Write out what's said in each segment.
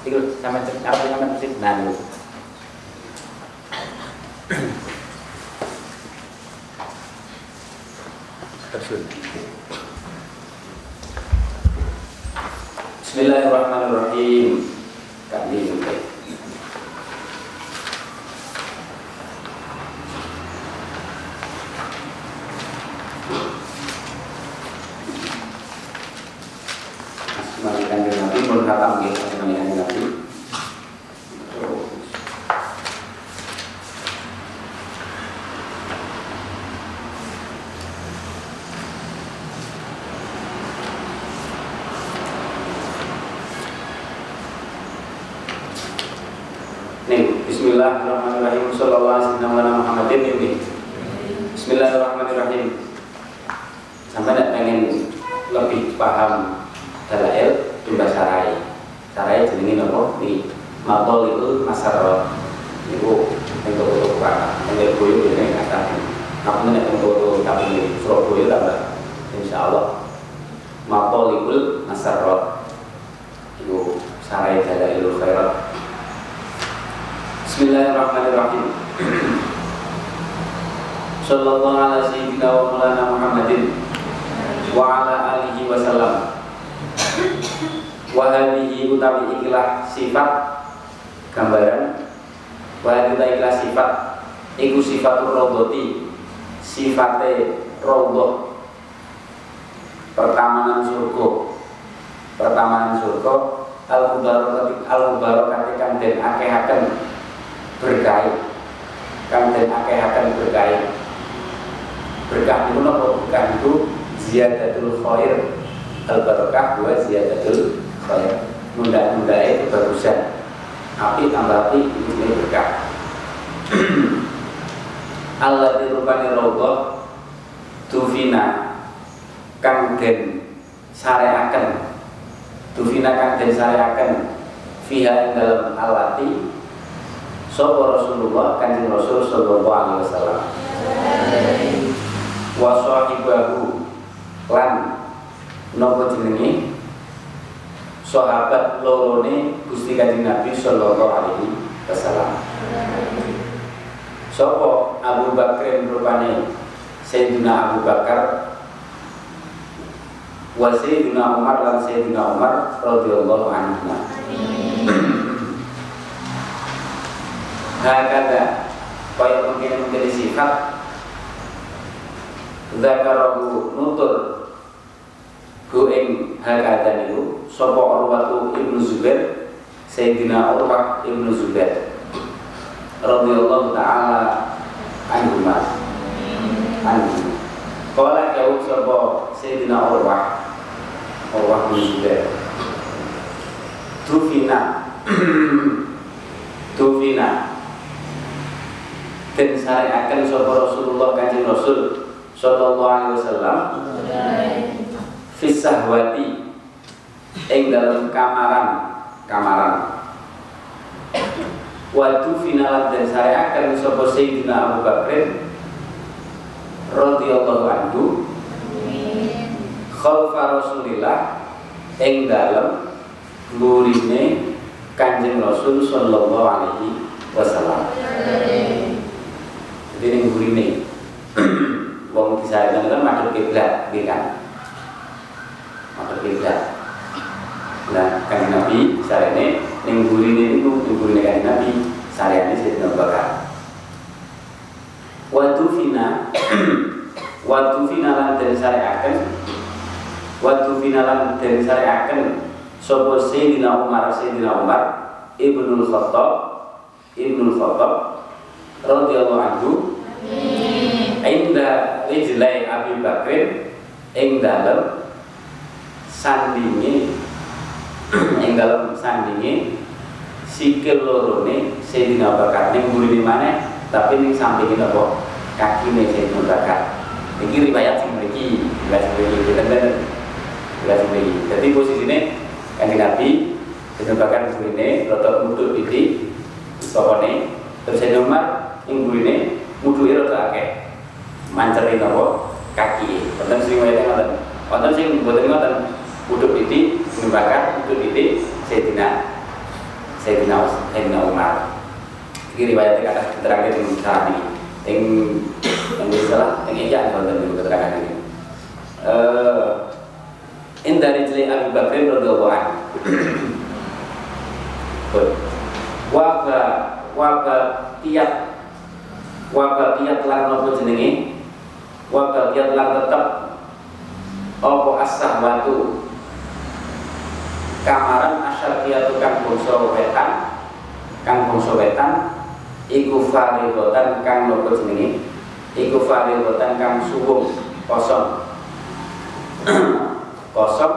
Apa nah niku. Terus. Bismillahirrahmanirrahim. Kami juga. Malikan Nabi pun khatam gitu Malikan Nabi Nih, Bismillahirrahmanirrahim Sallallahu alaihi wasallam Muhammadin ini Bismillahirrahmanirrahim Sampai nak pengen lebih paham dalail jumlah sarai sarai jenenge nopo di matol itu masar itu yang toko pak yang boyo ini kata aku nek toko tapi di Surabaya tambah insya Allah matol itu masar itu sarai dalail khairat Bismillahirrahmanirrahim Sallallahu ala sayyidina wa maulana Muhammadin wa ala alihi wa sallam Wahadihi utawi ikilah sifat gambaran Utawi ikilah sifat. Iku sifatul rodoti Sifate rodoh Pertamanan surga. Pertamanan surga Al-Mubarakati Al-Mubarakati kan den akehaken berkait. Kan den akehaken berkait. Berkah itu nopo berkah itu Ziyadatul khair. Al-Barakah wa ziyadatul khair. Munda-munda itu bagusan Api tambah api ini berkah Allah dirupani roboh Tufina Kang den sareaken. Tufina kang den sareaken Fiha dalam alati Sopo Rasulullah? Kanjeng Rasul Sallallahu Alaihi Wasallam. Wa sahibahu Lan Nopo jenenge? Sahabat lorone Gusti kanjeng Nabi Sallallahu Alaihi Wasallam Sopo Abu Bakar rupane Sayyidina Abu Bakar wa Sayyidina Umar lan Sayyidina Umar radhiyallahu anhu. Hakada kaya mungkin menjadi sifat Zakarahu nutur Hu ing hakada niku Sopo Urwatu Ibnu Zubair Sayyidina Urwah Ibnu Zubair radhiyallahu taala anhu mas anhu. Kala jauh sapa sayyidina Urwah. Urwah bin Zubair. Tufina. Tufina. Dan syariatkan sapa Rasulullah kanjeng Rasul sallallahu alaihi wasallam fisahwati ing dalam kamaran. Kamaran Waktu finalat dan saya akan sopo Sayyidina Abu Bakr radhiyallahu anhu khalfa Rasulillah ing dalem gurine Kanjeng Rasul sallallahu alaihi wasallam. Jadi ning gurine wong disarekan kan madhep kiblat nggih kan. Madhep kiblat. Nah, kan Nabi sarene ning gurine niku ning gurine kan Nabi sarene Sayyidina Bakar. Waktu fina waktu finalan dan syariaken waktu finalan dan syariaken sapa Sayyidina Umar Sayyidina Umar Ibnul Khattab Ibnul Khattab radhiyallahu anhu. Inda rijlai Abi Bakrin ing dalem sandinge ing dalam sandinge sikil lorone Sayyidina Abu Bakar ning gurine maneh tapi ning sampinge napa kakine Sayyidina Bakar iki riwayat sing mriki riwayat sing mriki kita bener riwayat sing mriki. Dadi posisine kanjeng Nabi Sayyidina Bakar gurine rada mudhun titik sopone terus Sayyidina Umar ning gurine mudhuke rada akeh. Manceri napa kaki wonten sing riwayat ngoten wonten sing mboten ngoten uduk titik membakar uduk titik Sayyidina Sayyidina Sayyidina Umar. Iki riwayat kata keterangan yang tadi. Yang yang salah, yang iya wonten niku keterangan ini. Eh in dari jeli Abu Bakar radhiyallahu anhu. Waba waba tiap waba tiap lan nopo jenenge waba tiap lan tetep opo asah kamaran asyariyatu kang bangsa wetan. Kang bangsa wetan. Iku faridotan kang nopo jenenge? Iku faridotan kang suwung kosong. Kosong.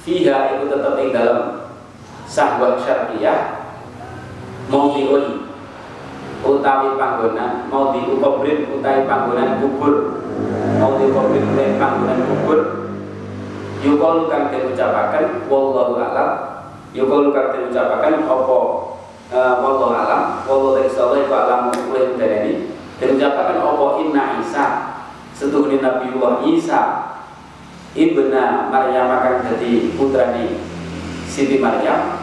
Fiha iku tetep ing dalam sahwat syariyah diuli utawi panggonan mau diukobrin utawi panggonan kubur. Mau diukobrin utawi panggonan kubur Yukol kang den ucapaken wallahu alam. Yukol kang den ucapaken apa uh, wallahu alam, wallahu ta'ala iku alam kuwi ini. Den ucapaken apa inna Isa. Setuhune Nabiullah Isa. Ibna Maryam akan jadi putrani Siti Maryam.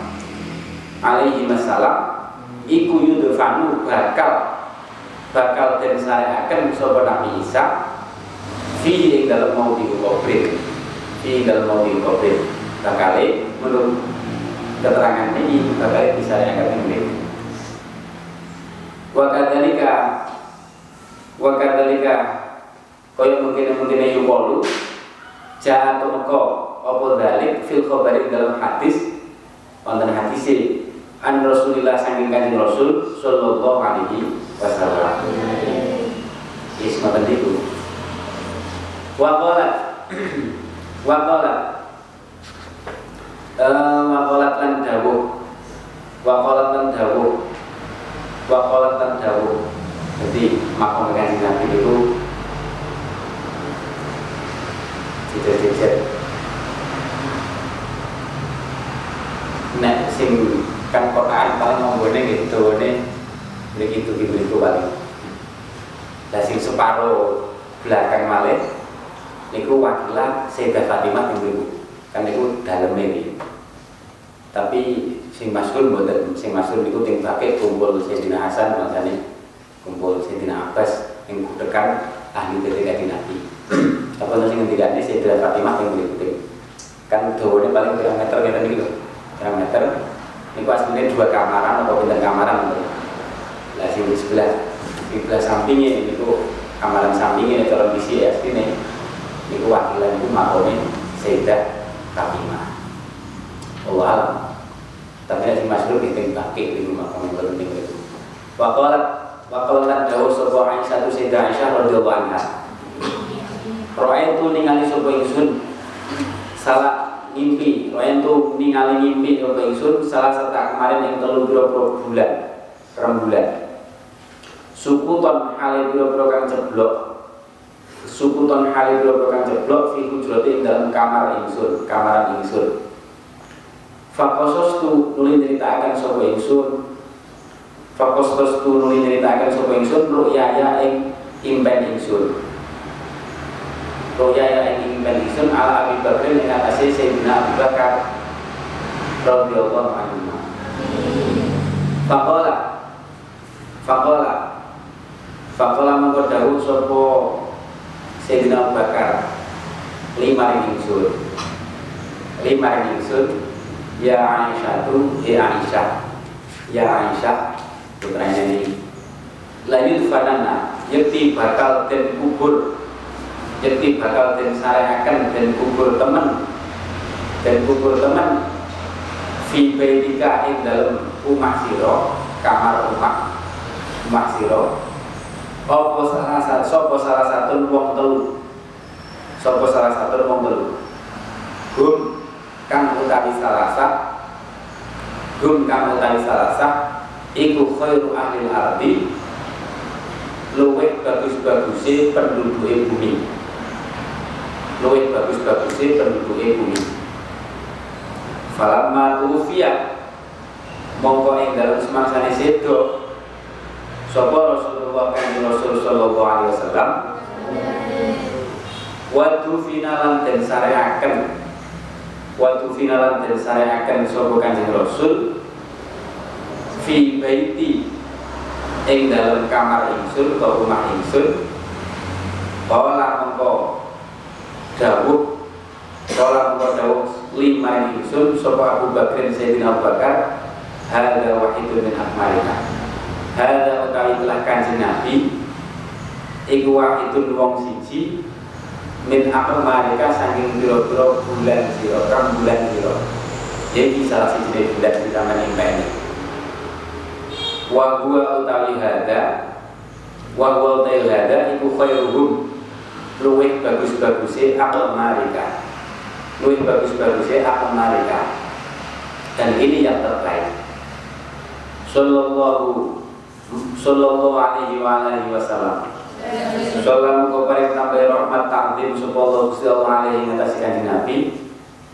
Alaihi masalam iku yudfanu bakal. Bakal den sareaken sapa Nabi Isa. Fi ing dalem mau dikubur tinggal mau dikopir bakali menurut keterangan ini bakali bisa diangkat ini wakadalika wakadalika kaya mungkin mungkin yukolu atau meko apa dalik fil khobari dalam hadis wonten hadis an Rasulillah saking kanjeng Rasul sallallahu alaihi wasallam. Isma itu. Wa Wakolat. Uh, Wakolat lan dawuh. Wakolat lan dawuh. Wakolat lan dawuh. Jadi makom kanjeng Nabi itu Jejer-jejer Nek sing kan Quran paling ngombone gitu nih begitu gitu itu paling. Lah sing separuh belakang malih niku wakilah Sayyidah Fatimah yang dulu kan niku dalam ini tapi sing masyhur mboten sing masyhur niku ting pakai kumpul Sayyidina Hasan maksane kumpul Sayyidina Abbas yang kudekan ahli ketika di Nabi. Apa sing ngendikane Sayyidah Fatimah yang dulu kan dawane paling berapa meter ngeten iki lho. Berapa meter niku aslinya dua kamaran atau pindah kamaran? Lah sing di sebelah sebelah sampingnya niku kamaran sampingnya cara bisi ya itu wakilan itu makome Sayyidah Fatimah Allah alam tapi si masyhur kita pakai di rumah kami penting itu wakalat wakalat jauh sebuah Aisyah itu Sayyidah Aisyah radhiyallahu anha Roa itu ningali sebuah ingsun salah mimpi Roa itu ningali mimpi sebuah ingsun salah satu kemarin yang telur biro bulan rembulan sukuton hal biro-biro kang ceblok sukuton halil kula kang jeblok fi hujrati dalam kamar ingsun, kamar ingsun. Fakosos tu nuli ceritakan sapa ingsun. Fakosos tu nuli ceritakan sapa ingsun ru'yaya ing impen ingsun. Ru'yaya ing impen ingsun ala Abi Bakar ing atase Sayyidina Abu Bakar radhiyallahu anhu. Fakola Fakola Fakola mengko dawuh sapa Sayyidina Abu Bakar. Lima ingsun lima ingsun ya Aisyah tu ya Aisyah. Ya Aisyah putranya ini lanjut fanana yakti bakal dan kubur. Yakti bakal dan sareakan dan kubur teman. Dan kubur teman. Fi baitika ing dalam rumah siro kamar rumah. Rumah siro Sopo salah satu sopo salah satu wong telu. Sopo salah satu wong telu. Gum kang utawi salasa Gum kang utawi salasa iku khairu ahli ardi luwih bagus-bagusé penduduke bumi. Luwih bagus-bagusé penduduke bumi. Falamma tufiya mongko ing dalem semangsane sedo sapa Rasulullah kanjeng Rasul sallallahu alaihi wasallam? Waktu finalan dan sareaken. Waktu finalan dan sareaken sapa kanjeng Rasul? Fi baiti ing dalam kamar ingsun atau rumah ingsun. Kala mengko dawuh Kala mengko dawuh lima ingsun Sopo Abu Bakar Sayyidina Abu Bakar Hada wahidun min akmalika Hada utawi telah kanji Nabi Iku wahidun wong siji Min akmalika saking biro-biro bulan siro Kam bulan siro Jadi salah siji bulan di taman ini wa utawi hada wa utawi hada iku khairuhum luwih bagus-bagusnya akal mereka. Luwih bagus-bagusnya akal mereka. Dan ini yang terbaik. Sallallahu sallallahu alaihi wa alihi wasallam. Salam kepada tambah rahmat takdim Supaya Allah alaihi ngatasi kanji Nabi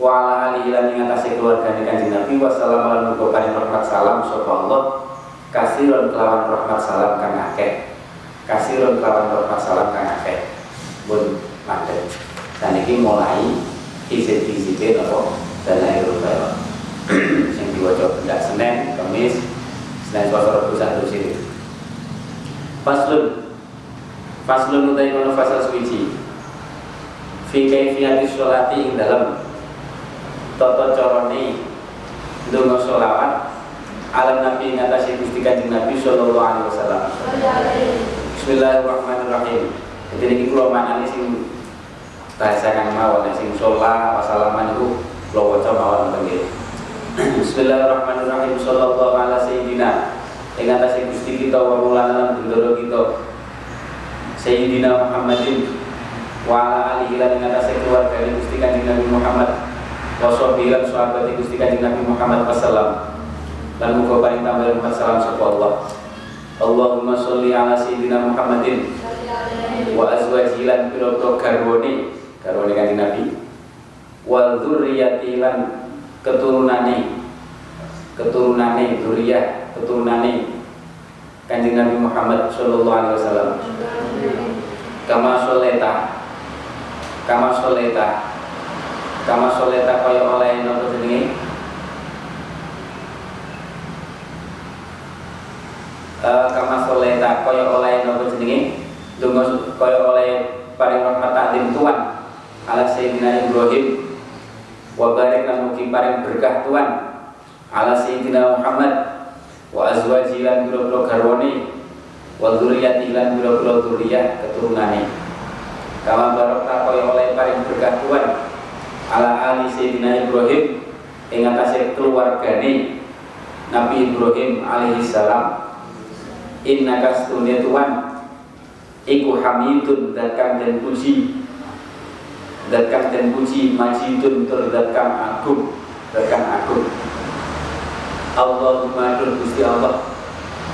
Wa ala alihi lan ngatasi keluarga kanji Nabi Wassalamualaikum kepada rahmat salam Supaya Allah kasiron kelawan rahmat salam kang akeh. Kasiron kelawan rahmat salam kang akeh. Pun mandek dan ini mulai hizib-hizibin apa? Dan rubaya yang diwajah benda Senin, Kamis, Senin Selasa Rabu satu sini Faslun Faslun utai kono fasal suci Fi kaifiyati sholati ing dalam Toto coroni Dungo sholawat alam Nabi ngatasi Gusti Kanjeng Nabi sallallahu alaihi wasallam. Bismillahirrahmanirrahim. Jadi ini kula manani sing bahasa kang mawon sing sholat wasalaman itu kula waca mawon. Bismillahirrahmanirrahim sallallahu ala sayyidina ing atase Gusti kita wa maulana bendoro kita Sayyidina Muhammadin wa ala alihi lan ing atase keluarga Gusti Kanjeng Nabi Muhammad wa sahbihi sahabat Gusti Kanjeng Nabi Muhammad sallallahu dan muka paling tambah rahmat salam sapa Allah. Allahumma sholli ala sayyidina Muhammadin. Wa azwajihi lan pira-pira garwane garwane kanjeng Nabi. Wa dzurriyyati lan keturunane keturunane keturunane kanjeng Nabi Muhammad sallallahu alaihi wasallam. Kama sholeta. Kama sholeta. Kama sholeta kaya oleh nopo jenenge? Uh, kama soleta kaya oleh nopo jenenge? Donga kaya oleh paring rahmat takdim Tuhan. Ala sayyidina Ibrahim. Wa barik lan mugi paring berkah Tuhan. Ala sayyidina Muhammad wa azwaji lan biro-biro garwane wa dzurriyyati lan biro-biro dzurriyyah keturunane. Kama barokah kaya oleh paring berkah Tuhan ala ali sayyidina Ibrahim ing atase keluargane Nabi Ibrahim alaihi salam. Inna kastunya Tuhan Iku hamidun dan puji. Datang dan puji Majidun terdatang agung Datang agung Allahumma dun gusti Allah.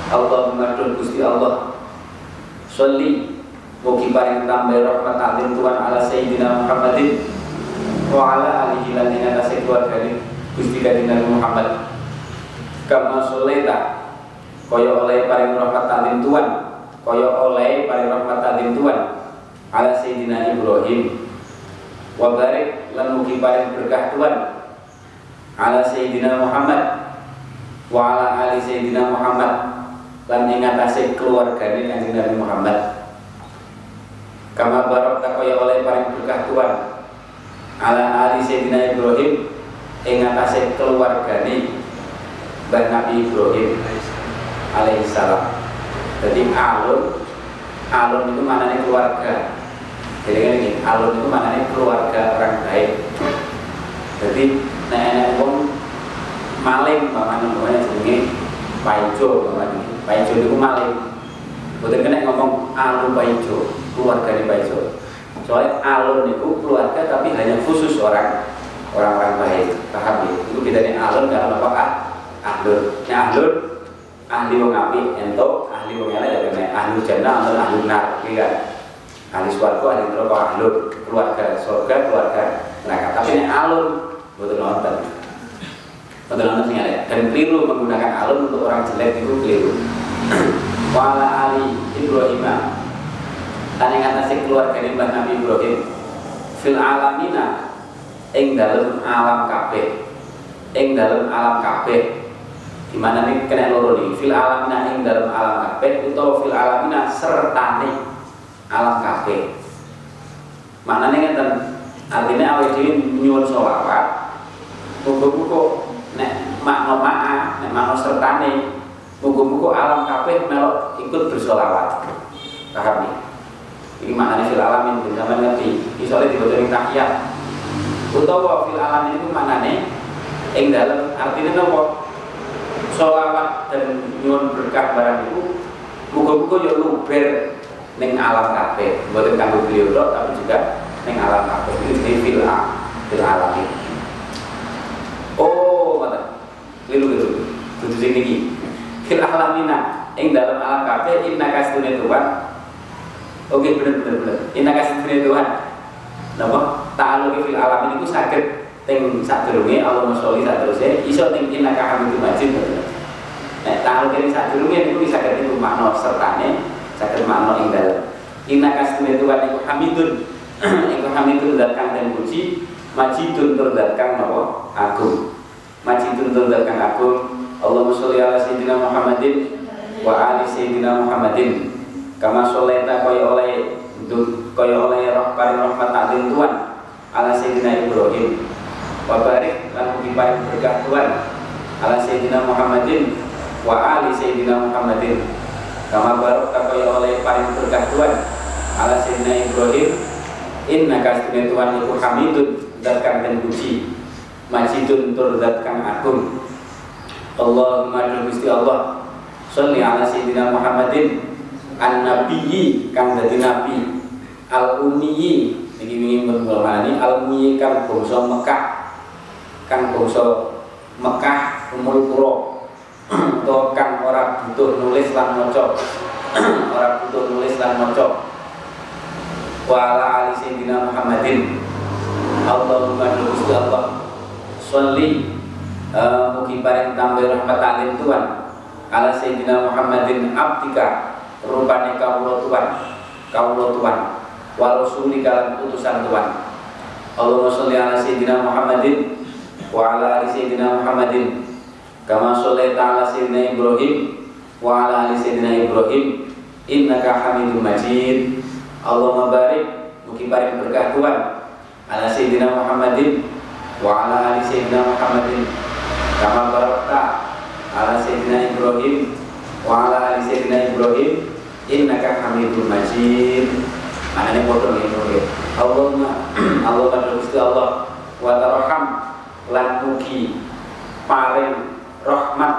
Allahumma dun gusti Allah. Sholli Mugi paring tambah rahmat alim Tuhan ala Sayyidina Muhammadin. Wa ala alihi lan ing atase keluarga Gusti Kanjeng Muhammad. Kama sholeta kaya oleh paring rahmat talim Tuhan. Kaya oleh paring rahmat talim Tuhan ala Sayyidina Ibrahim. Wa barik lan mugi paring berkah Tuhan ala Sayyidina Muhammad wa ala ali Sayyidina Muhammad. Lan ing atase keluargane Kanjeng Nabi Muhammad. Kama barok kaya oleh paring berkah Tuhan. Ala ali Sayyidina Ibrahim ing atase keluargane Mbah Nabi Ibrahim alaihissalam jadi alun alun itu maknanya keluarga. Jadi kan ini alun itu maknanya keluarga orang baik. Jadi nenek pun maling maknanya namanya jenenge paijo namanya paijo itu maling. Betul kena ngomong alun paijo keluarga di paijo. Soalnya alun itu keluarga tapi hanya khusus orang orang-orang baik paham ya? Itu bedanya alun dalam apa ahlun ya ahlun ahli wong apik entuk ahli wong elek ya kena. Ahli jannah atau ahli nar iki kan? Ahli swarga ahli neraka ahli keluarga surga keluarga neraka. Tapi ini alun betul nonton betul sing dan keliru menggunakan alun untuk orang jelek itu keliru. Wala ali Ibrahim. Dan yang atasnya keluarga Mbah Nabi Ibrahim fil alamina ing dalam alam kabeh. Ing dalam alam kabeh. Gimana nih? Kena loro nih. Fil alamina ing dalam alam kabeh utawa fil alamina sertane alam kabeh. Maknane ngeten artinya awake dhewe nyuwun muga-muga nek makna ma'a nek makna sertane. Muga-muga alam kabeh melok ikut bersolawat. Paham nih ini maknanya fil alamin zaman ngerti. Isolnya dibaca ing tahiyat. Utawa fil alamin itu maknane ing dalam artinya nopo? Sholawat dan nyuwun berkah barang itu muga-muga yo luber ning alam kabeh. Mboten kanggo beliau tapi juga ning alam kabeh. Ini fil fil alamin sing niki fil alamina ing dalam alam kabeh inna kasdune Tuhan. Oke bener bener bener. Inna kasdune Tuhan. Napa? Ta'alluqi fil alamin iku saged ting sadurunge Allahumma sholli sadurunge iso ting innaka hamidum majid. Nek tahu kene niku bisa saged niku makna sertane saged makna ing dalem innaka stune Tuhan iku hamidun. Iku hamidun zat den puji majidun tur zat agung. Majidun tur agung Allahumma sholli ala sayyidina Muhammadin wa ali sayyidina Muhammadin. Kama sholaita kaya oleh kaya oleh paring rahmat ta'zim Tuhan ala sayyidina Ibrahim. Wa barik lan mugi paring berkah Tuhan ala sayyidina Muhammadin wa ali sayyidina Muhammadin. Kama barok kaya oleh paring berkah Tuhan ala sayyidina Ibrahim. Inna kastina Tuhan iku hamidun zat kang puji. Majidun tur zat kang agung Allahumma Gusti Allah. Sholli ala sayyidina Muhammadin an nabiyyi kang dadi nabi. Al ummiyi niki wingi mun al ummiyi kang bangsa Mekah kan bangsa Mekah umul kuro atau kan orang butuh nulis lan maca. Orang butuh nulis lan maca. Wa ala ali sayyidina Muhammadin. Allahumma Gusti Allah. Sholli uh, mugi paring tambah rahmat alim Tuhan. Ala sayyidina Muhammadin abdika rupane kawula Tuhan kawula Tuhan wa rasulika utusan Tuhan. Allahumma sholli ala sayyidina Muhammadin wa ala ali sayyidina Muhammadin kama shallaita ala sayyidina Ibrahim wa ala ali sayyidina Ibrahim innaka Hamidum Majid. Allahumma barik mugi paring berkah Tuhan. Ala sayyidina Muhammadin wa ala ali sayyidina Muhammadin kama barakta ala sayyidina Ibrahim wa ala ali sayyidina Ibrahim innaka Hamidum Majid. Maknanya potong ini Allahumma Allahumma Gusti Allah wa tarham lan mugi paring rahmat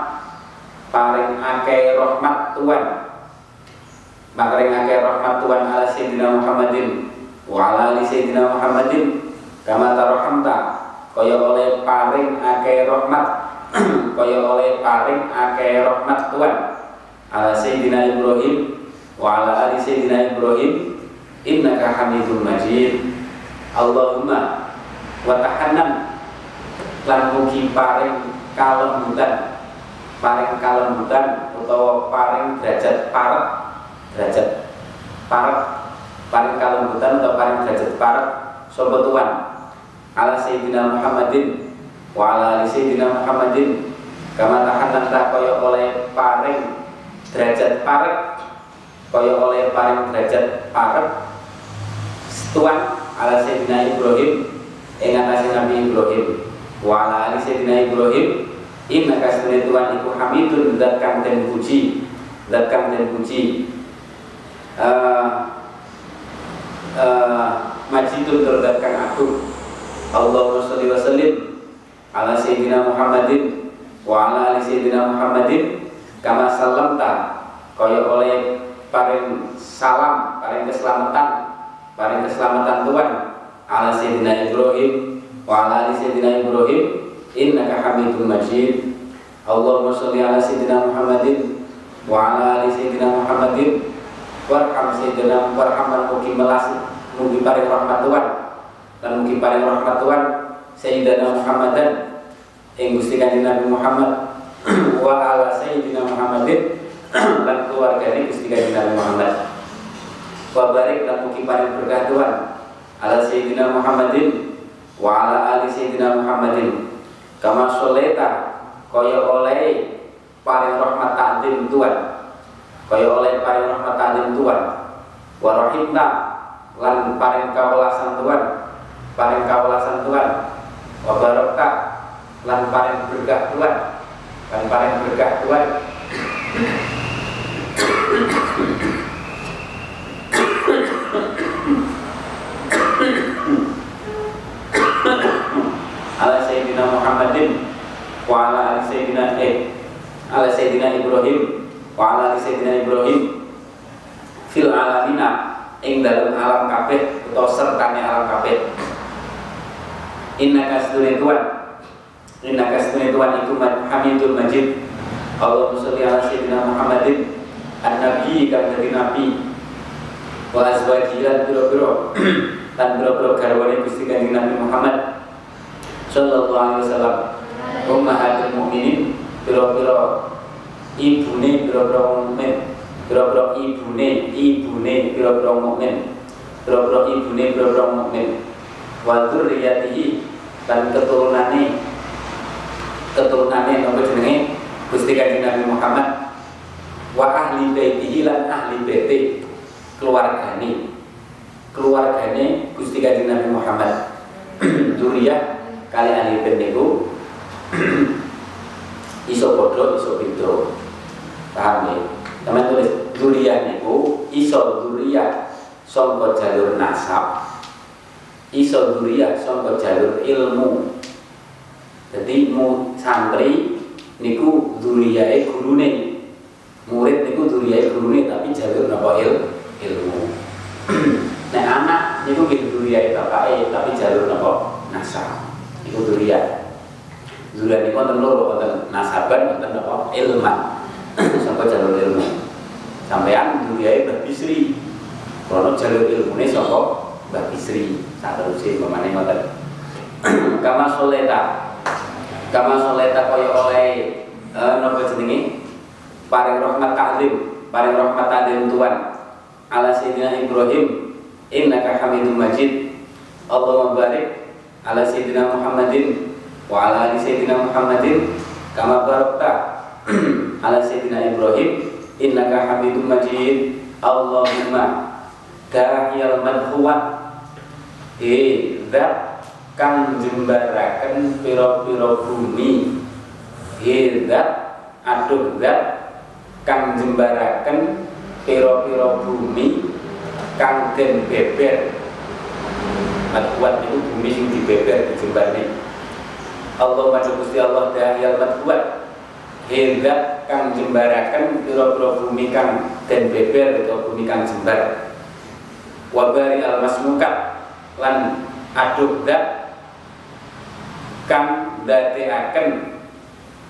paring akeh rahmat Tuhan. Paring akeh rahmat Tuhan ala sayyidina Muhammadin wa ala ali sayyidina Muhammadin. Kama tarhamta kaya oleh paring akeh rahmat kaya oleh paring akeh rahmat Tuhan. Ala sayyidina Ibrahim wa ala ali sayyidina Ibrahim innaka Hamidum Majid. Allahumma wa tahannan lan mugi paring kalembutan. Paring kalembutan utawa paring derajat parek derajat parek. Paring kalembutan atau paring derajat parek sapa Tuhan? Ala sayyidina Muhammadin wa ala sayyidina Muhammadin kama tahannanta kaya oleh paring derajat parek kaya oleh paring derajat parek. Tuhan ala sayyidina Ibrahim ing Nabi Ibrahim. Wa ala sayyidina Ibrahim inna kasbune Tuhan iku hamidun zat kang den puji zat kang den puji. Uh, majidun zat kang agung. Allahumma sholli wa sallim ala sayyidina Muhammadin wa ala ali sayyidina Muhammadin kama salamta kaya oleh paring salam paring keselamatan paring keselamatan Tuhan. Ala sayyidina Ibrahim wa ala ali sayyidina Ibrahim innaka Hamidum Majid. Allahumma sholli ala sayyidina Muhammadin wa ala ali sayyidina Muhammadin. Warham sayyidina warhamman mugi melas mugi paring rahmat Tuhan. Dan mugi paring rahmat Tuhan sayyidina Muhammadan ing Gusti Kanjeng Nabi Muhammad wa ala sayyidina Muhammadin dan keluarganya Gusti Kanjeng Nabi Muhammad. Wa barik dan mugi paring berkah Tuhan ala sayyidina Muhammadin wa ala ali sayyidina Muhammadin. Kama sholeta kaya oleh paring rahmat ta'zim Tuhan. Kaya oleh paring rahmat ta'zim Tuhan. Wa rahimta lan paring kawelasan Tuhan. Paring kawelasan Tuhan wa barokta lan paring berkah Tuhan. Lan paring berkah Tuhan. Ala sayyidina Muhammadin wa ala ali sayyidina eh ala sayyidina Ibrahim wa ala ali sayyidina Ibrahim. Fil alamina ing dalam alam kabeh atau sertane alam kabeh inna kasdune tuan inna kasdune tuan iku hamidul majid. Allahumma sholli ala sayyidina Muhammadin. An-nabi kang dadi nabi. Wa azwaji lan biro-biro. Lan biro-biro garwane Gusti Kanjeng Nabi Muhammad sallallahu alaihi wasallam. Ummahatul mukminin biro-biro ibune biro-biro mukmin. Biro-biro ibune ibune biro-biro mukmin. Biro-biro ibune biro-biro mukmin. Wa dzurriyyatihi dan keturunane keturunane apa jenenge Gusti Kanjeng Nabi Muhammad wa ahli baitihi lan ahli baiti keluargane. Keluargane Gusti Kanjeng Nabi Muhammad. Duriyah kali ahli bait niku iso padha iso beda paham ya? Teman tulis duriyah niku iso duriyah sangka jalur nasab iso duriyah sangka jalur ilmu. Jadi mu santri niku duriyae gurune. Murid niku duriyae gurune tapi jalur napa il ilmu. Nah anak niku gitu duriyae bapake tapi jalur napa nasab. Niku duriyah duriyah niku wonten loro wonten nasaban wonten napa ilman sampai jalur ilmu? Sampean duriyae Mbah Bisri kalau jalur ilmune saka Mbah Bisri sak terusé pemane ngoten kama soleta kama soleta kaya oleh uh, napa jenenge? Paring rahmat ta'zim paring rahmat ta'zim Tuhan. Ala sayyidina Ibrahim innaka Hamidum Majid. Allahumma barik ala sayyidina Muhammadin wa ala ali sayyidina Muhammadin. Kama barakta ala sayyidina Ibrahim innaka Hamidum Majid. Allahumma dahiyal madhuwat zat kang jembaraken piro-piro bumi. Eh zat aduh kang jembaraken piro-piro bumi kang den beber. Madhuwat itu bumi sing dibeber dijembani Allah madu Gusti Allah dahiyal madhuwat Hendak kang jembaraken piro-piro bumi kang den beber atau bumi kang jembar. Wabari al masmukat lan aduk dat kang dadeaken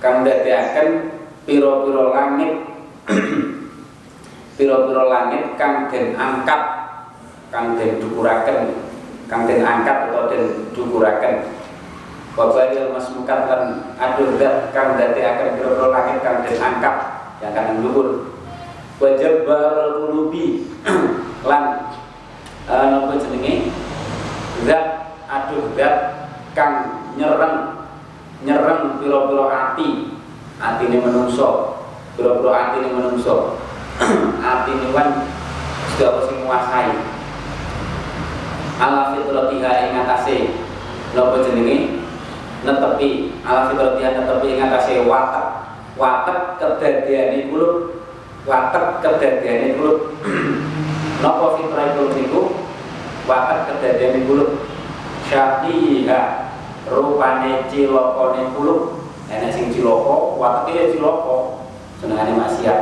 kang dadeaken piro-piro langit piro-piro langit kang den angkat kang den dukuraken kang den angkat atau den dukuraken. Wabari al masmukat lan aduk dat kang dadeaken piro-piro langit kang den angkat yang kang dhuwur wajabal qulubi lan uh, nopo jenenge zat aduh zat kang nyereng nyereng piro-piro ati. Atine menungso piro-piro atine menungso. Atine wan sudah sing menguasai ala fitratiha ing atase. Nopo jenenge? Netepi. Ala fitratiha netepi ing atase. Watak watak kedadiane kulo. Watak kedadiane kulo. Napa fitrah niku wakat kedadian kulub syafiha rupane cilokone kulub enek sing ciloko watake ya ciloko. Senengane maksiat.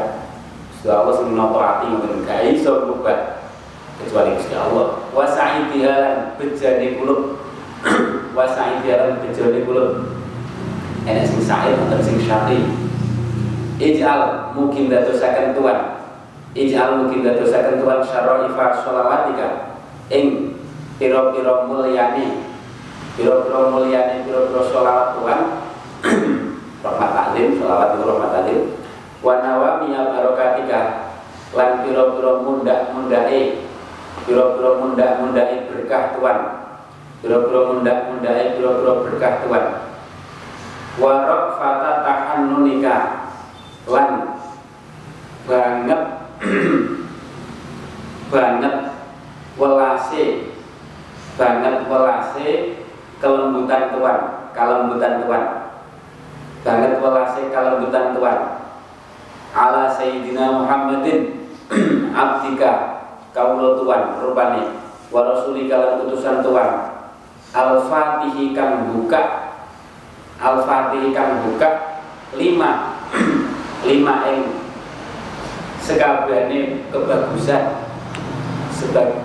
Gusti Allah sing noto ati ngoten. Gak iso rubah kecuali Gusti Allah. Wa sa'idiha lan bejane kulub wa sa'idiha lan bejane kulub enek sing sa'id wonten sing syati ij'al mungkin dadosaken Tuhan. Ij'al mungkin dadosaken Tuhan syara'ifa sholawatika ing piro-piro mulyani piro-piro mulyani piro-piro sholawat Tuhan rahmat taklim sholawat itu rahmat taklim. Wa nawamiya barokatika lan piro-piro mundak mundai piro-piro mundak mundai berkah Tuhan. Piro-piro mundak mundai piro-piro berkah Tuhan. Fata tahannunika lan banget banget welase. Banget welase kelembutan tuan kelembutan tuan. Banget welase kelembutan tuan. Ala sayyidina Muhammadin abdika kaulo tuan rupane. Wa rasulika lan utusan tuan. Al-fatihi kang buka al-fatihi kang buka lima lima ing. Sekabehane kebagusan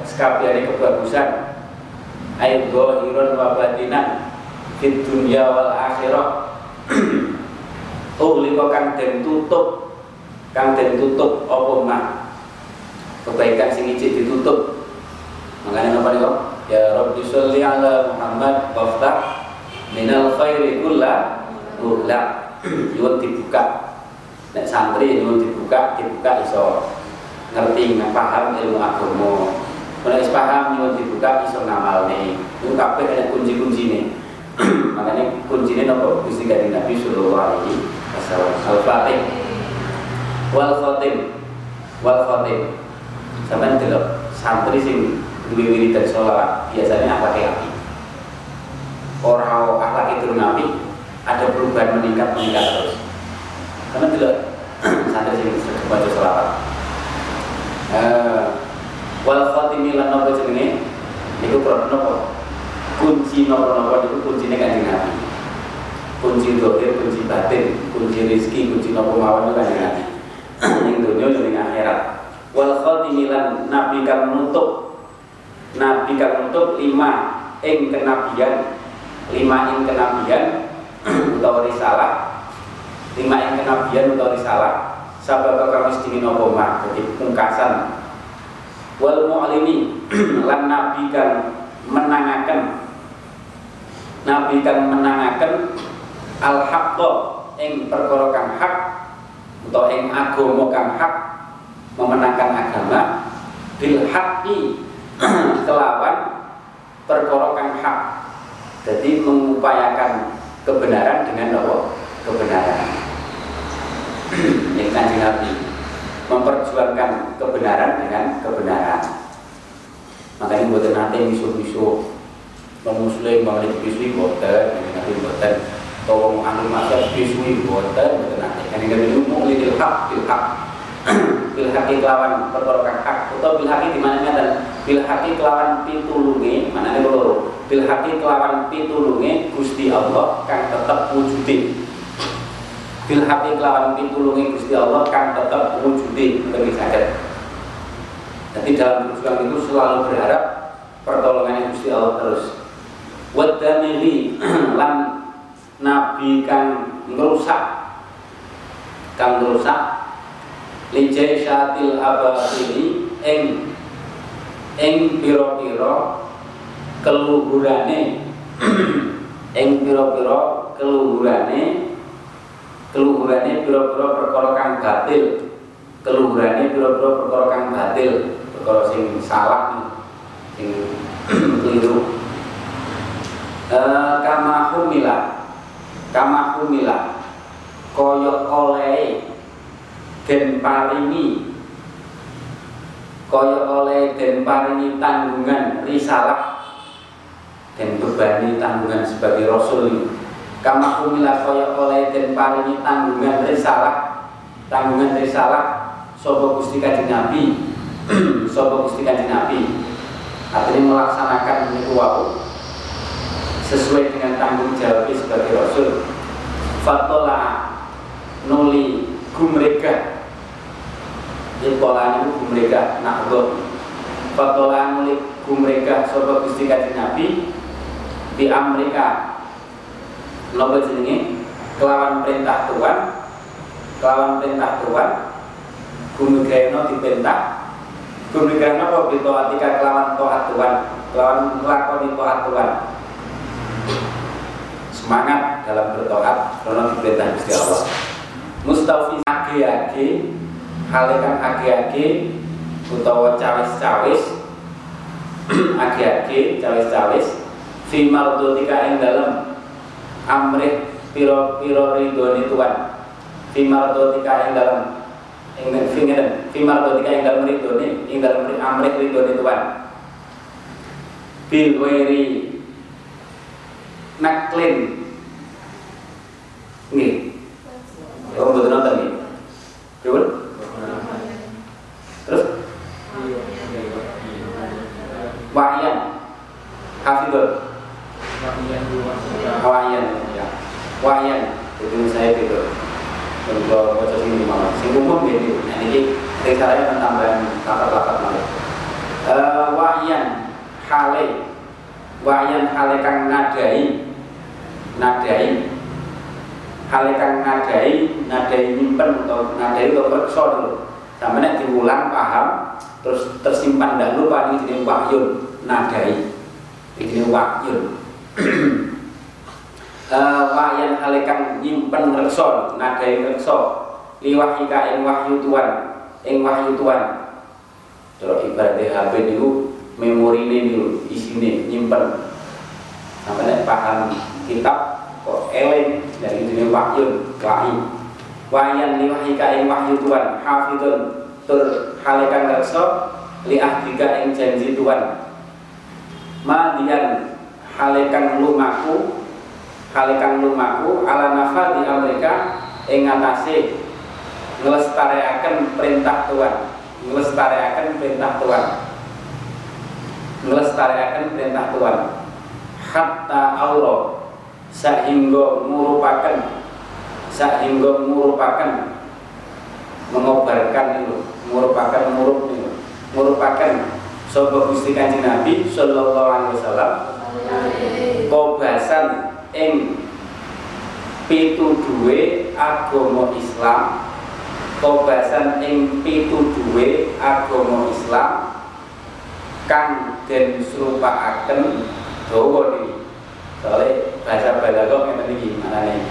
sekabehane kebagusan. Ayat zahirun wa batinan fid dunya wal akhirah. Uhlika kang den tutup kang den tutup apa mah kebaikan sing ijik ditutup. Makanya apa nih ya Rabbi sholli ala Muhammad waftah minal khairi kulla uhla nyuwun dibuka. Nek santri nyuwun dibuka dibuka iso ngerti paham ilmu agama kalau is paham nyuwun dibuka iso ngamalne itu kabeh ada kunci-kunci nih makanya kuncinya nopo? Gusti Kanjeng Nabi sallallahu alaihi wasallam. Al-fatih wal khatim. Wal khatim. Sampean delok santri sing duwe wiridan sholawat biasanya akhlak api? Orang akhlak itu nabi ada perubahan meningkat meningkat terus. Karena tidak santri sing baca sholawat wal khatimi lan nopo jenenge? Niku krono nopo kunci nopo nopo niku kuncine kanjeng nabi. Kunci dohir, kunci batin, kunci rizki, kunci nopo mawon itu kanjeng nabi. Ning dunia ning akhirat. Wal khatimi lan nabi kang menutup nabi kang menutup lima ing kenabian. Lima ing kenabian utawa risalah. Lima ing kenabian utawa risalah sabab kami sedingin apa mah jadi pungkasan. Wal mu'limi lan nabi kang menangaken. Nabi kang menangaken al haqqo ing perkara kang hak utawa ing agama kang hak memenangkan agama bil haqqi kelawan perkara kang hak. Jadi mengupayakan kebenaran dengan apa? kebenaran ini kanjeng Nabi. Memperjuangkan kebenaran dengan kebenaran. Makanya buat nanti misu-misu non muslim bang bisui boten nabi boten tolong anu masa bisui boten boten nanti kan ini mau lidil hak bil hak bil haki kelawan perkara kang hak. Atau bil haki di mana dan bil haki kelawan pitulunge mana nih loro. Bil haki kelawan pitulunge Gusti Allah kang tetap wujudi bil haki kelawan pitulunge Gusti Allah kang tetap wujudi bagi sakit jadi dalam perjuangan itu selalu berharap pertolongan Gusti Allah terus. Wadamili lan nabi kang ngerusak kang ngerusak lijai syatil abatili eng eng piro-piro keluhurane. Eng piro-piro keluhurane keluhurane piro-piro perkara kang batil. Keluhurane piro-piro perkara kang batil. Perkara sing salah sing keliru. E, kama humila. Kama humila. Koyok oleh den paringi. Kaya oleh den paringi tanggungan risalah. Dan bebani tanggungan sebagai rasul kama kumila kaya oleh den paringi tanggungan risalah. Tanggungan risalah sapa Gusti Kanjeng Nabi. Sapa Gusti Kanjeng Nabi. Artinya melaksanakan niku sesuai dengan tanggung jawab sebagai rasul. Fatola nuli gumrega. Intolan itu gumrega nakdo Fatolan mulik gumrega Sobat Gusti Kanjeng Nabi. Di Amerika Nopo jenenge Kelawan perintah Tuhan Kelawan perintah Tuhan Gumrega diperintah Gumrega apa Bito atika kelawan tohat Tuhan Kelawan melakoni tohat Tuhan. Semangat dalam bertohat Karena diperintah Gusti Allah. Mustafi age-age halekan age-age utawa cawis-cawis. Age-age cawis-cawis. Fi mardotika ing dalem amrih piro-piro ridhone tuan fi mardotika ing dalam ing fingeren fi mardotika ing dalam ridone ing dalam amrih ridone Tuhan. Bil wairi naklin nggih Oh, betul nonton nih. Betul? Terus? Wahyan Hafidul Wahyan ya. Wahyan Itu saya gitu Untuk baca sini malah Sing umum gitu Nah ini Risalahnya kan tambahan lapat-lapat malah uh, Wahyan Hale Wahyan hale kang nadai Nadai Hale kang nadai Nadai nyimpen atau nadai atau reksa dulu Sampai diulang paham terus tersimpan tidak lupa ini jenis wahyun nadai ini jenis wahyun uh, wahyan halekan nyimpen rekso nadai rekso liwahika ing wahyu tuan ing wahyu tuan kalau ibaratnya HP itu memori ini dulu isine nyimpen. Sampai paham kitab kok eleng dari jenis wahyun wahyu. Wayan liwahika ing wahyu tuan hafidun tur halekan kerso li ahdika ing janji tuan madian halekan lumaku halekan lumaku ala nafa di Amerika ing atase ngelestareaken perintah tuan ngelestareaken perintah tuan ngelestareaken perintah tuan hatta Allah sehingga merupakan sehingga merupakan mengobarkan itu merupakan murup ini merupakan sobat gusti kanjeng nabi sallallahu alaihi wasallam. Kobasan ing pitu duwe agama Islam kobasan ing pitu agama Islam kang den serupaaken dawa niki soalnya bahasa balaghah ngeten iki manane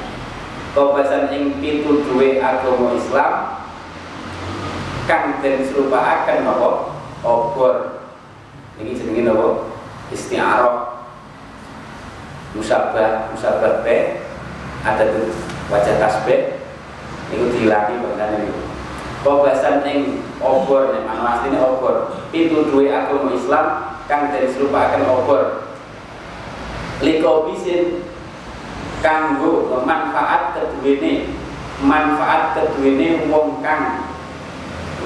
kobasan ing pitu duwe agama Islam kang den serupaaken napa obor. Niki jenenge napa? Isti'arah. Musabah musabah be. Ada tuh wajah tasbih niku dilatih bahasane niku Pembahasan ing obor nek mana asline obor. Itu dua agama Islam kang den serupaaken obor. Liko bisin kanggo manfaat keduwene manfaat keduwene wong kang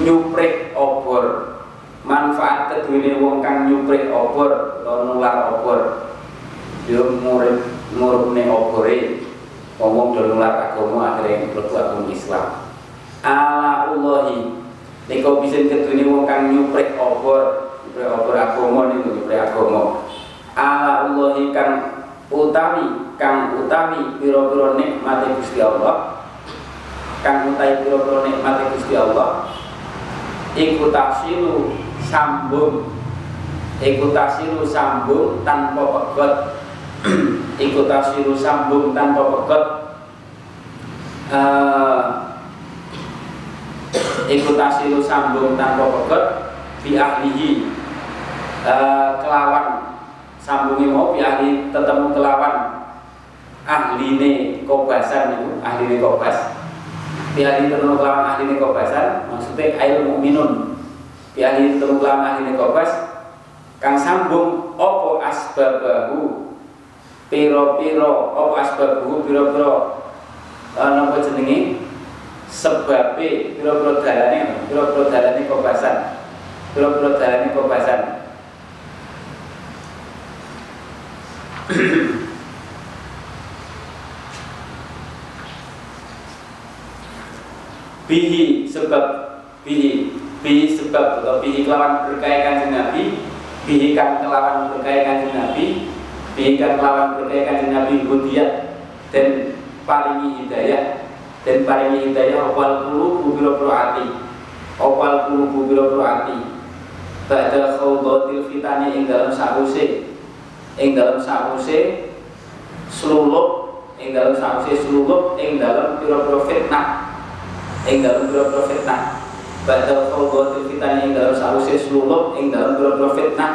nyuprik obor. Manfaat keduwene wong kang nyuprik obor atau nular obor. Yo murid murune obore wong do nular agama akhirnya mlebu agama Islam. Ala Allahi niku bisa keduwene wong kang nyuprik obor nyuprik obor agama niku nyuprik agama. Ala Allahi kang utawi kang utawi pira-pira nikmate Gusti Allah. Kang utawi pira-pira nikmate Gusti Allah. Iku tafsiru sambung. Iku tafsiru sambung tanpa pegot iku tafsiru sambung tanpa pegot. Uh, iku tafsiru sambung tanpa pegot. Bi ahlihi uh, kelawan. Sambungi mau bi ahli tetemu kelawan. Ahline kobasan itu ahline kobas. Ahli temu kelawan ahli kobasan. Maksudnya air mukminun ahli temu kelawan ahli kobas. Kang sambung opo asbabahu piro-piro opo asbabahu piro-piro uh, nopo jenengi? Sebabe piro-piro dalane piro-piro dalane kobasan. Piro-piro dalane kobasan. Bihi sebab bihi bihi sebab atau bihi kelawan berkaya kanjeng Nabi bihi kan kelawan berkaya kanjeng Nabi bihi kan kelawan berkaya kanjeng Nabi hudiyat dan paringi hidayah dan paringi hidayah awal kulubu biro ati awal kulubu biro ati Ba'da khawdatil fitani ing dalam sa'use. Ing dalam sa'use selulup ing dalam sa'use selulup ing dalam piro-piro fitnah. Ing dalam pira-pira fitnah. Badal khawdatil fitnah ing dalam sause sululup ing dalam pira-pira fitnah.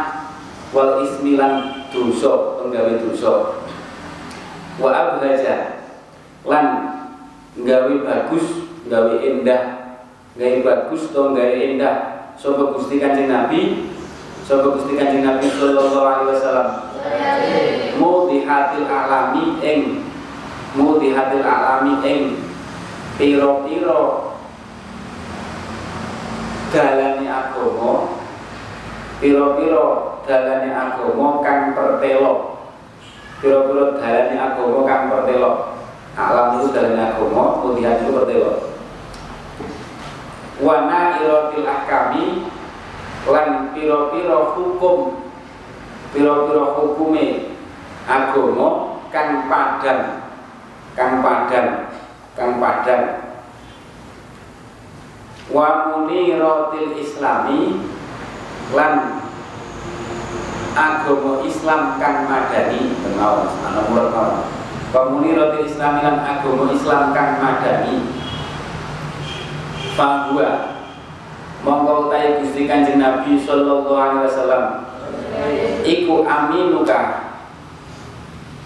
Wal ismilan dosa penggawe dosa. Wa abhaja lan gawe bagus gawe indah gawe bagus to gawe indah sapa Gusti Kanjeng Nabi? Sapa Gusti Kanjeng Nabi sallallahu alaihi wasallam? Mudihatil alami ing mudihatil alami ing piro-piro dalane agama piro-piro dalane agama kang pertelo piro-piro dalane agama kang pertelo alam itu dalane agama mudihat itu pertelo wana irotil ahkami lan piro-piro hukum piro-piro hukume agama kang padan kang padan kang padan wa muniratil islami lan agama Islam kang madani. Bengawan ana murad mawon muniratil islami lan agama Islam kang madani. Fahuwa monggo utahe Gusti Kanjeng Nabi sallallahu alaihi wasallam. Iku aminuka.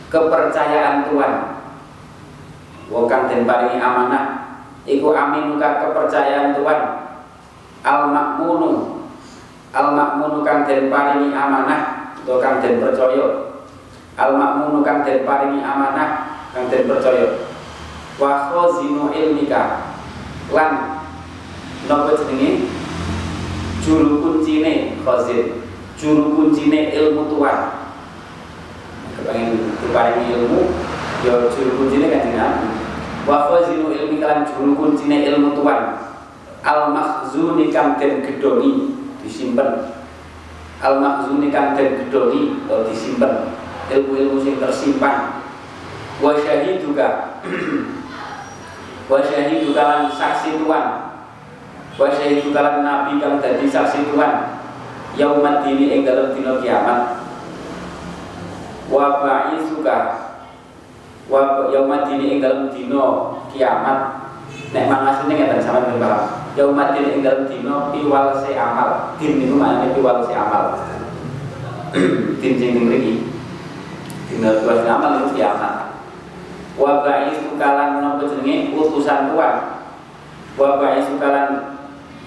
Kepercayaan Tuhan. Wong kang den paringi amanah iku aminuka kepercayaan Tuhan. Al makmunu al makmunu kang den paringi amanah atau kang den percaya. Al makmunu kang den paringi amanah kang den percaya. Wa khazinu ilmika. Lan napa jenenge? Juru kuncine khazin. Juru kuncine ilmu Tuhan. Kepengen diparingi ilmu ya juru kuncine kan Nabi. Wa khazinu ilmi kalan juru kuncine ilmu Tuhan. Al makhzuni kang den gedongi disimpen al makhzuni kang den gedongi atau disimpen. Ilmu-ilmu sing tersimpan. Wa syahiduka. Wa syahiduka lan saksi Tuhan wa syahiduka lan nabi kang dadi saksi Tuhan yaumat dini ing dalem dina kiamat. Wa ba'isuka wa yaumat dini ing dalem dina kiamat nek mangasine ngeten sampeyan paham yaumat dini ing dalem dina piwal se amal. Din niku maknane piwal se amal. Din sing mriki. Dina piwal se amal niku kiamat. Wa ba'isuka lan napa jenenge? Utusan Tuhan wa ba'isuka lan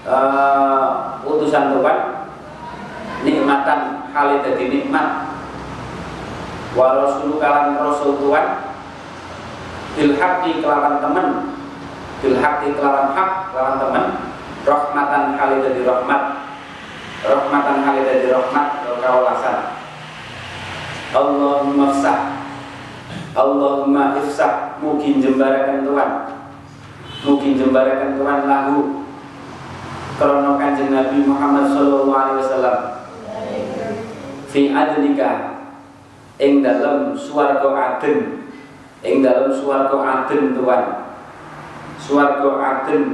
uh, utusan Tuhan nikmatan hal dadi nikmat. Wa rasul kalan rasul bil haqqi kelawan temen bil haqqi kelawan hak kelawan temen rahmatan hal dadi rahmat. Rahmatan hal dadi rahmat kawalasan Allahumma fsah. Allahumma ifsah. Mungkin jembarakan Tuhan. Mungkin jembarakan Tuhan lahu. Krono kanjeng Nabi Muhammad sallallahu alaihi wasallam. Fi adnika ing dalam swarga aden ing dalam swarga aden Tuhan swarga aden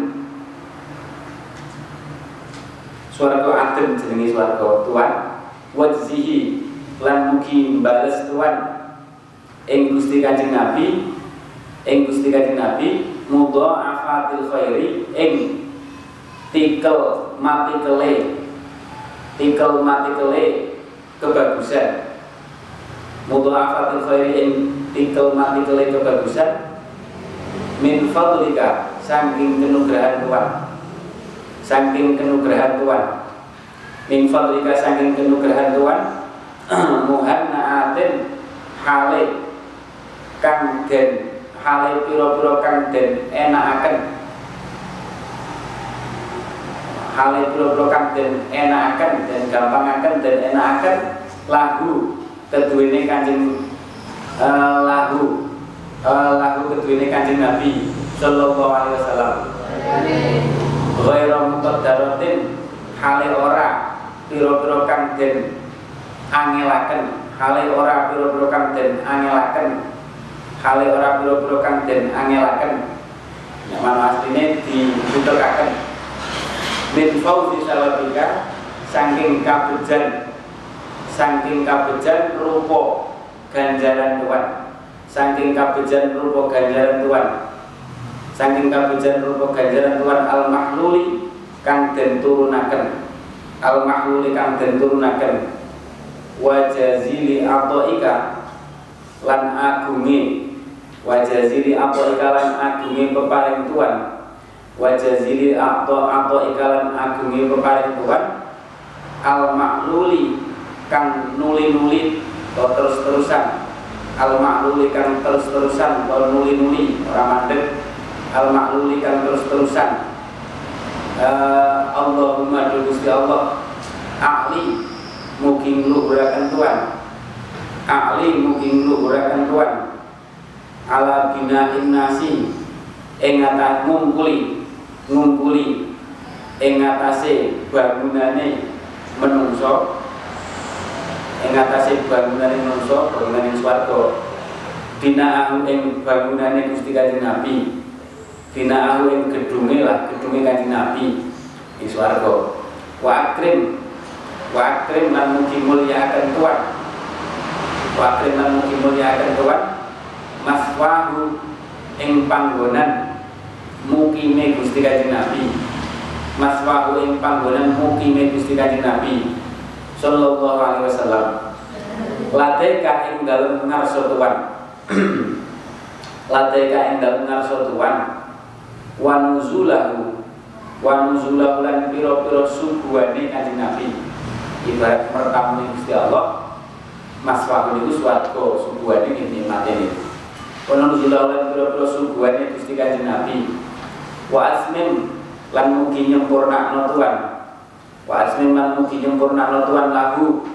swarga aden jenenge swarga Tuhan wajzihi lan mugi bales Tuhan ing Gusti Kanjeng Nabi ing Gusti Kanjeng Nabi mudha'afatil khairi ing tikel mati kele tikel mati kele kebagusan. Mudha'afatil khairi ing tikel mati kele kebagusan min fadlika saking kenugrahan Tuhan. Saking kenugrahan Tuhan. Min fadlika saking kenugrahan Tuhan. Muhanna'atin hale kang den hale pira-pira kang den enakaken. Hale pira-pira kang den enakaken den gampangaken den enakaken lagu keduwene kanjeng uh, lagu uh, lagu keduwene kanjeng Nabi sallallahu alaihi wasallam. Ghairu muqaddaratin hale ora pira-pira kang angelaken. Hale ora pira-pira kang angelaken. Hale ora pira-pira kang angelaken. Nek mana asline dibutuhkaken min fauzi salabika saking kabejan. Saking kabejan rupa ganjaran Tuhan saking kabejan rupa ganjaran Tuhan. Saking kabejan rupa ganjaran Tuhan al mahluli kang den turunaken. Al mahluli kang den turunaken. Wajazili atoika lan agungi wajazili atoika lan agungi peparing Tuhan. Wajazili atau atau ikalan agungi peparing Tuhan. Al makluli kang nuli nuli atau terus terusan al makluli kang terus terusan atau nuli nuli orang mandek al makluli kang terus terusan uh, Allahumma Gusti Allah. Ahli mungkin lu gerakan Tuhan. Ahli mungkin lu gerakan Tuhan. Ala bina nasi ing ngumpuli ngumpuli ing atase bangunane menungso ing atase bangunane menungso bangunane swarga. Dinaahu ing bangunane Gusti Kanjeng Nabi. Dinaahu ing gedunge lah gedunge Kanjeng Nabi ing swarga. Wa akrim wa akrim lan mugi mulyakaken tuan wa akrim lan mugi mulyakaken tuan maswahu ing panggonan mukime Gusti Kanjeng Nabi. Maswahu ing panggonan mukime Gusti Kanjeng Nabi sallallahu alaihi wasallam. Lateka ing dalem ngarsa tuan. Lateka ing dalem ngarsa tuan. Wa nuzulahu wa nuzulahu lan pira-pira suguhane Kanjeng Nabi. Ibarat mertamu Gusti Allah maswahu niku swarga suguhane nikmate niku. Kono nuzulahu lan pira-pira suguhane Gusti Kanjeng Nabi. Wa asmin lan mugi nyempurna Tuhan wa asmin lan mugi nyempurna Tuhan lagu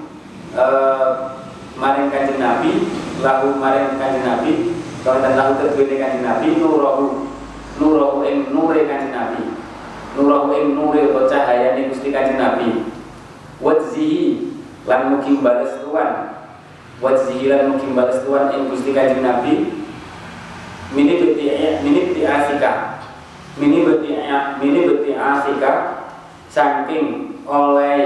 uh, maring Nabi lagu maring kanjeng Nabi dan lagu kedua kanjeng Nabi nurahu nurahu ing nure kanjeng Nabi. Nurahu ing nure cahaya ning Gusti kanjeng Nabi. Wadzihi lan mugi balas Tuhan wadzihi lan mugi balas Tuhan ing Gusti kanjeng Nabi. Mini beti mini beti asika. Mini beti mini beti asika. Saking oleh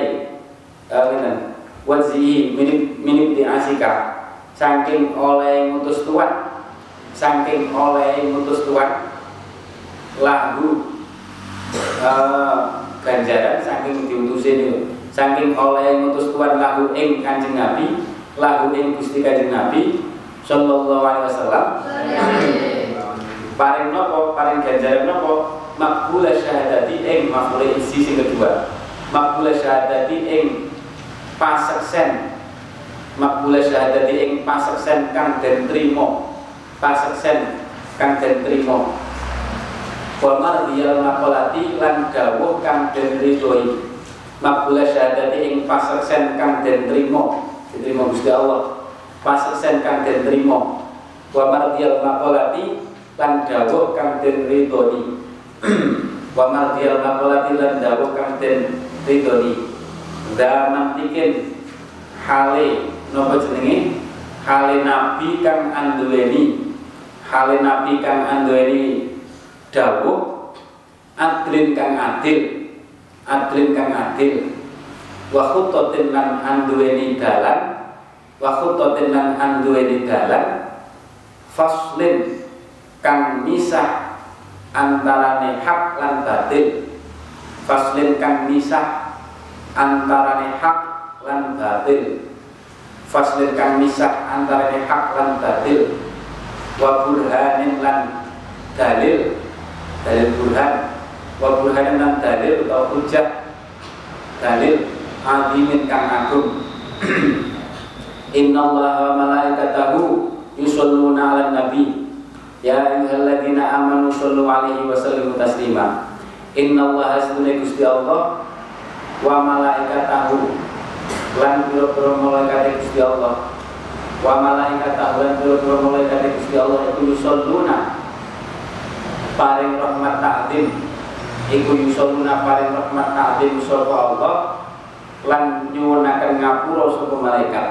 uh, wazi mini mini beti asika saking oleh mutus tuan saking oleh mutus tuan lagu uh, ganjaran saking diutusin saking oleh mutus tuan lagu ing kanjeng nabi lagu ing gusti kanjeng nabi sallallahu alaihi wasallam. Paring nopo paring ganjaran nopo makbula syahadati ing makbula isi sing kedua makbula syahadati ing paseksen makbula syahadati ing paseksen kang den trimo paseksen kang den trimo wa mardiyal maqalati lan dawuh kang den ridhoi. Makbula syahadati ing paseksen kang den trimo diterima Gusti Allah. Paseksen kang den trimo wa mardiyal maqalati lan dawuh kang den ridhoni wa mardiyal maqalati lan kang den ridhoni. Zaman tikin hale napa jenenge? Hale nabi kang anduweni. Hale nabi kang anduweni dawuh adlin kang adil. Adlin kang adil. Wa khutatin lan anduweni dalan. Wa khutatin lan anduweni dalan. Faslin kang misah antarane hak lan batil faslin kang misah antarane hak lan batil. Faslin kang misah antarane hak lan batil. Wa burhanin lan dalil. Dalil burhan. Wa burhanin lan dalil atau hujah. Dalil adimin kang agung. Inna allaha malaikatahu yusalluna ala nabi. Ya ayyuhalladzina amanu sallu alaihi wa sallimu taslima. Innallaha sunne Gusti Allah. Wa malaikatahu lan pira-pira malaikat Gusti Allah. Wa malaikatahu lan pira-pira malaikat Gusti Allah iku yusalluna. Paring rahmat ta'zim. Iku yusalluna paring rahmat ta'zim sapa Allah lan nyuwunaken ngapura sapa malaikat.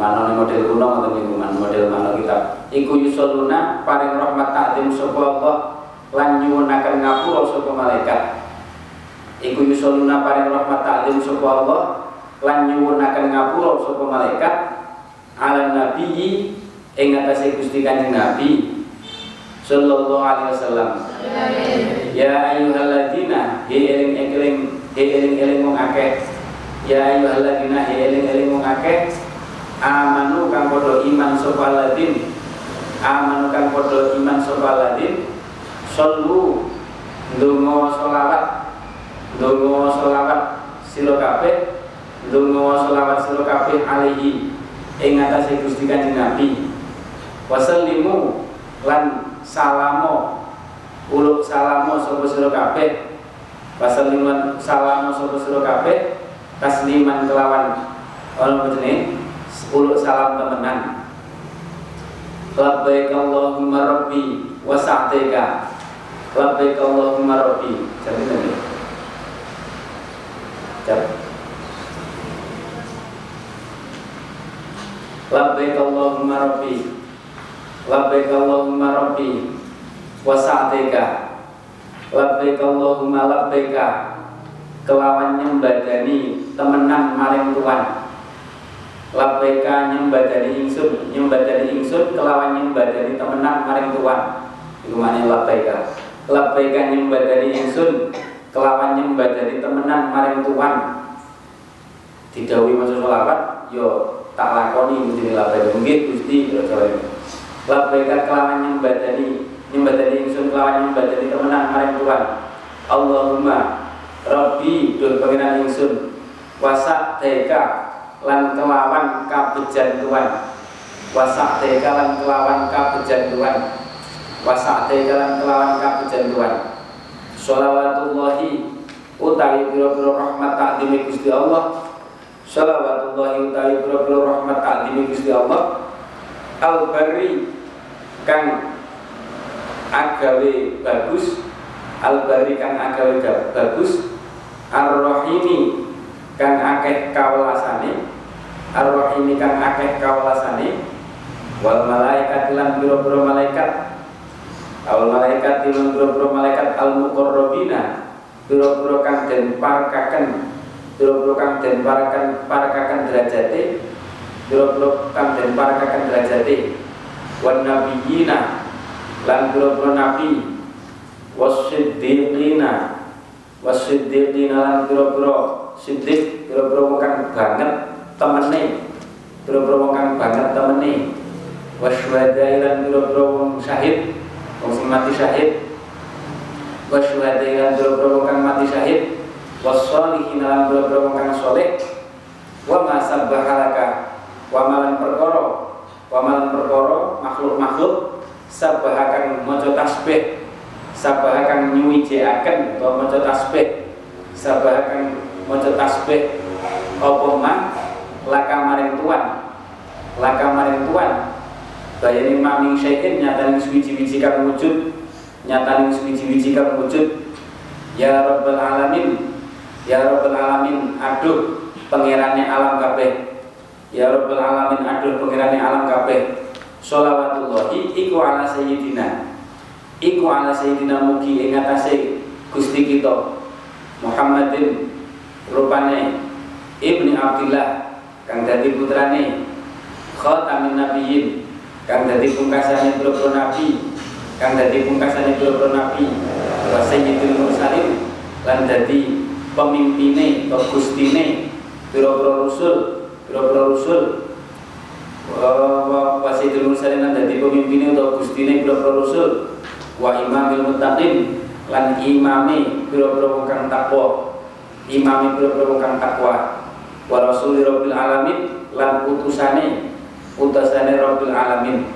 Mana model kuno atau lingkungan model mana kita iku yusoluna paring rahmat ta'zim sapa Allah lan nyuwunaken ngapura sapa malaikat. Iku yusoluna paring rahmat ta'zim sapa Allah lan nyuwunaken ngapura sapa malaikat. Ala nabiyyi ing atase Gusti Kanjeng Nabi sallallahu alaihi wasallam. Ya ayyuhalladzina hi eling-eling hi eling-eling mung akeh. Ya ayyuhalladzina hi eling-eling mung akeh. Amanu kang padha iman sapa ladin. Amanu kang padha iman sapa ladin sallu. Ndonga selawat ndonga selawat sira kabeh. Ndonga selawat sira kabeh alihi ing atase Gusti Kanjeng Nabi. Wasallimu lan salamo. Uluk salamo sapa sira kabeh. Wasallimu salamo sapa sira kabeh. Tasliman kelawan. Ana jenenge? Uluk salam temenan. Labbaik Allahumma rabbi wa sa'tika labbaik Allahumma rabbi. Jadi tadi jadi labbaik Allahumma rabbi. Labbaik Allahumma rabbi. Wa sa'tika labbaik Allahumma labbaika. Kelawan nyembadani temenan maring Tuhan. Labbaika nyembadani ingsun nyembadani ingsun kelawan nyembadani temenan maring Tuhan. Iku maknane labbaika labbaika nyembadani ingsun kelawan nyembadani temenan maring Tuhan. Didhawuhi maca selawat yo tak lakoni mesti labbaika nggih Gusti yo jawa labbaika kelawan nyembadani nyembadani ingsun kelawan nyembadani temenan maring Tuhan. Allahumma Rabbi duh pengiran ingsun wasak teka lan kelawan kabejan Tuhan. Wasak teka lan kelawan kabejan Tuhan wasak teka lan kelawan kabejan Tuhan sholawatullahi utawi pira-pira rahmat takdimi Gusti Allah. Sholawatullahi utawi pira-pira rahmat takdimi Gusti Allah. Al-bari kang agawe bagus. Al-bari kang agawe bagus. Ar-rahimi kang akeh kawelasane. Ar-rahimi kang akeh kawelasane. Wal malaikat lan biro-biro malaikat awal malaikat lan biro-biro malaikat al muqarrabina biro-biro kang den parkaken. Biro-biro kang den parkaken parkaken derajate. Biro-biro kang den parkaken derajate. Wan nabiyina. Lan biro-biro nabi. Wasiddiqina wasiddiqina lan biro-biro siddiq. Biro-biro kang banget temene. Biro-biro kang banget temene. Wasyuhada lan biro-biro syahid wong mati syahid. Wasyuhada lan mati syahid. Wassolihin lan biro-biro wong kang soleh. Wa ma sabbahalaka wa malan perkara. Wa malan perkara makhluk-makhluk. Sabbahakan maca tasbih. Sabbahakan nyuwijeaken utawa maca tasbih. Sabbahakan maca tasbih apa mah laka maring tuan. Laka maring tuan bayani maming syai'in nyataning suwiji-wiji kang wujud. Nyataning suwiji-wiji kang wujud. Ya rabbal alamin. Ya rabbal alamin aduh pangerane alam kabeh. Ya rabbal alamin aduh pangerane alam kabeh. Sholawatullahi iku ala sayyidina. Iku ala sayyidina mugi ing atase Gusti kita Muhammadin rupane Ibni Abdillah kang dadi putrane khatamin nabiyyin kang dadi pungkasane boro nabi kang dadi pungkasane boro nabi wa sayyidul mursalin lan dadi pemimpine atau gustine boro rusul boro rusul. Wa sayyidul mursalin lan dadi pemimpine atau gustine boro rusul. Wa imamil muttaqin lan imame boro-boro kang takwa. Imami biro-biro kang takwa. Wa rasuli rabbil alamin lan utusane utusane rabbil alamin.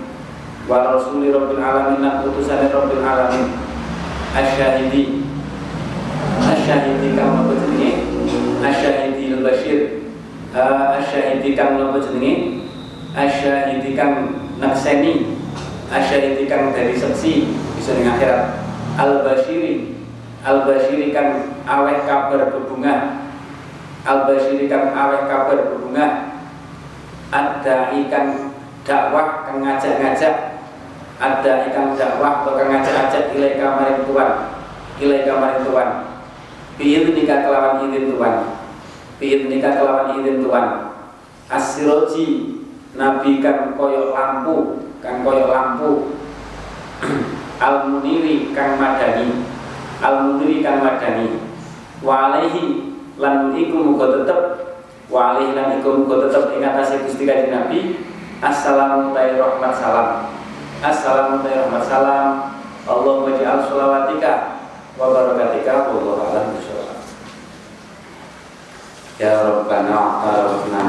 Wa rasuli rabbil alamin lan utusane rabbil alamin. Asyahidi. Asyahidi kang apa jenenge? Asyahidi al-bashir asyahidi kang apa jenenge? Asyahidi kang nakseni. Asyahidi kang dari saksi bisa ning akhirat. Al-bashiri. Al-bashiri kan aweh kabar berbunga al-bashiri kan aweh kabar berbunga ada ikan dakwah kang ngajak-ngajak. Ada ikan dakwah atau kang ngajak-ngajak ilai kamarin tuan. Ilai kamarin tuan. Biir nikah kelawan izin tuan? Biir nikah kelawan izin tuan? Asiroji nabi kan koyok lampu kan koyok lampu. Al muniri kang madani. Al muniri kang madani. Wa alaihi lan iku muga tetep wa ikum ku Gusti Nabi. Assalamu alaihi rahmat salam. Assalamu alaihi rahmat salam. Allahumma ja'al sulawatika wa barakatika. Ya Rabbana a'tarafna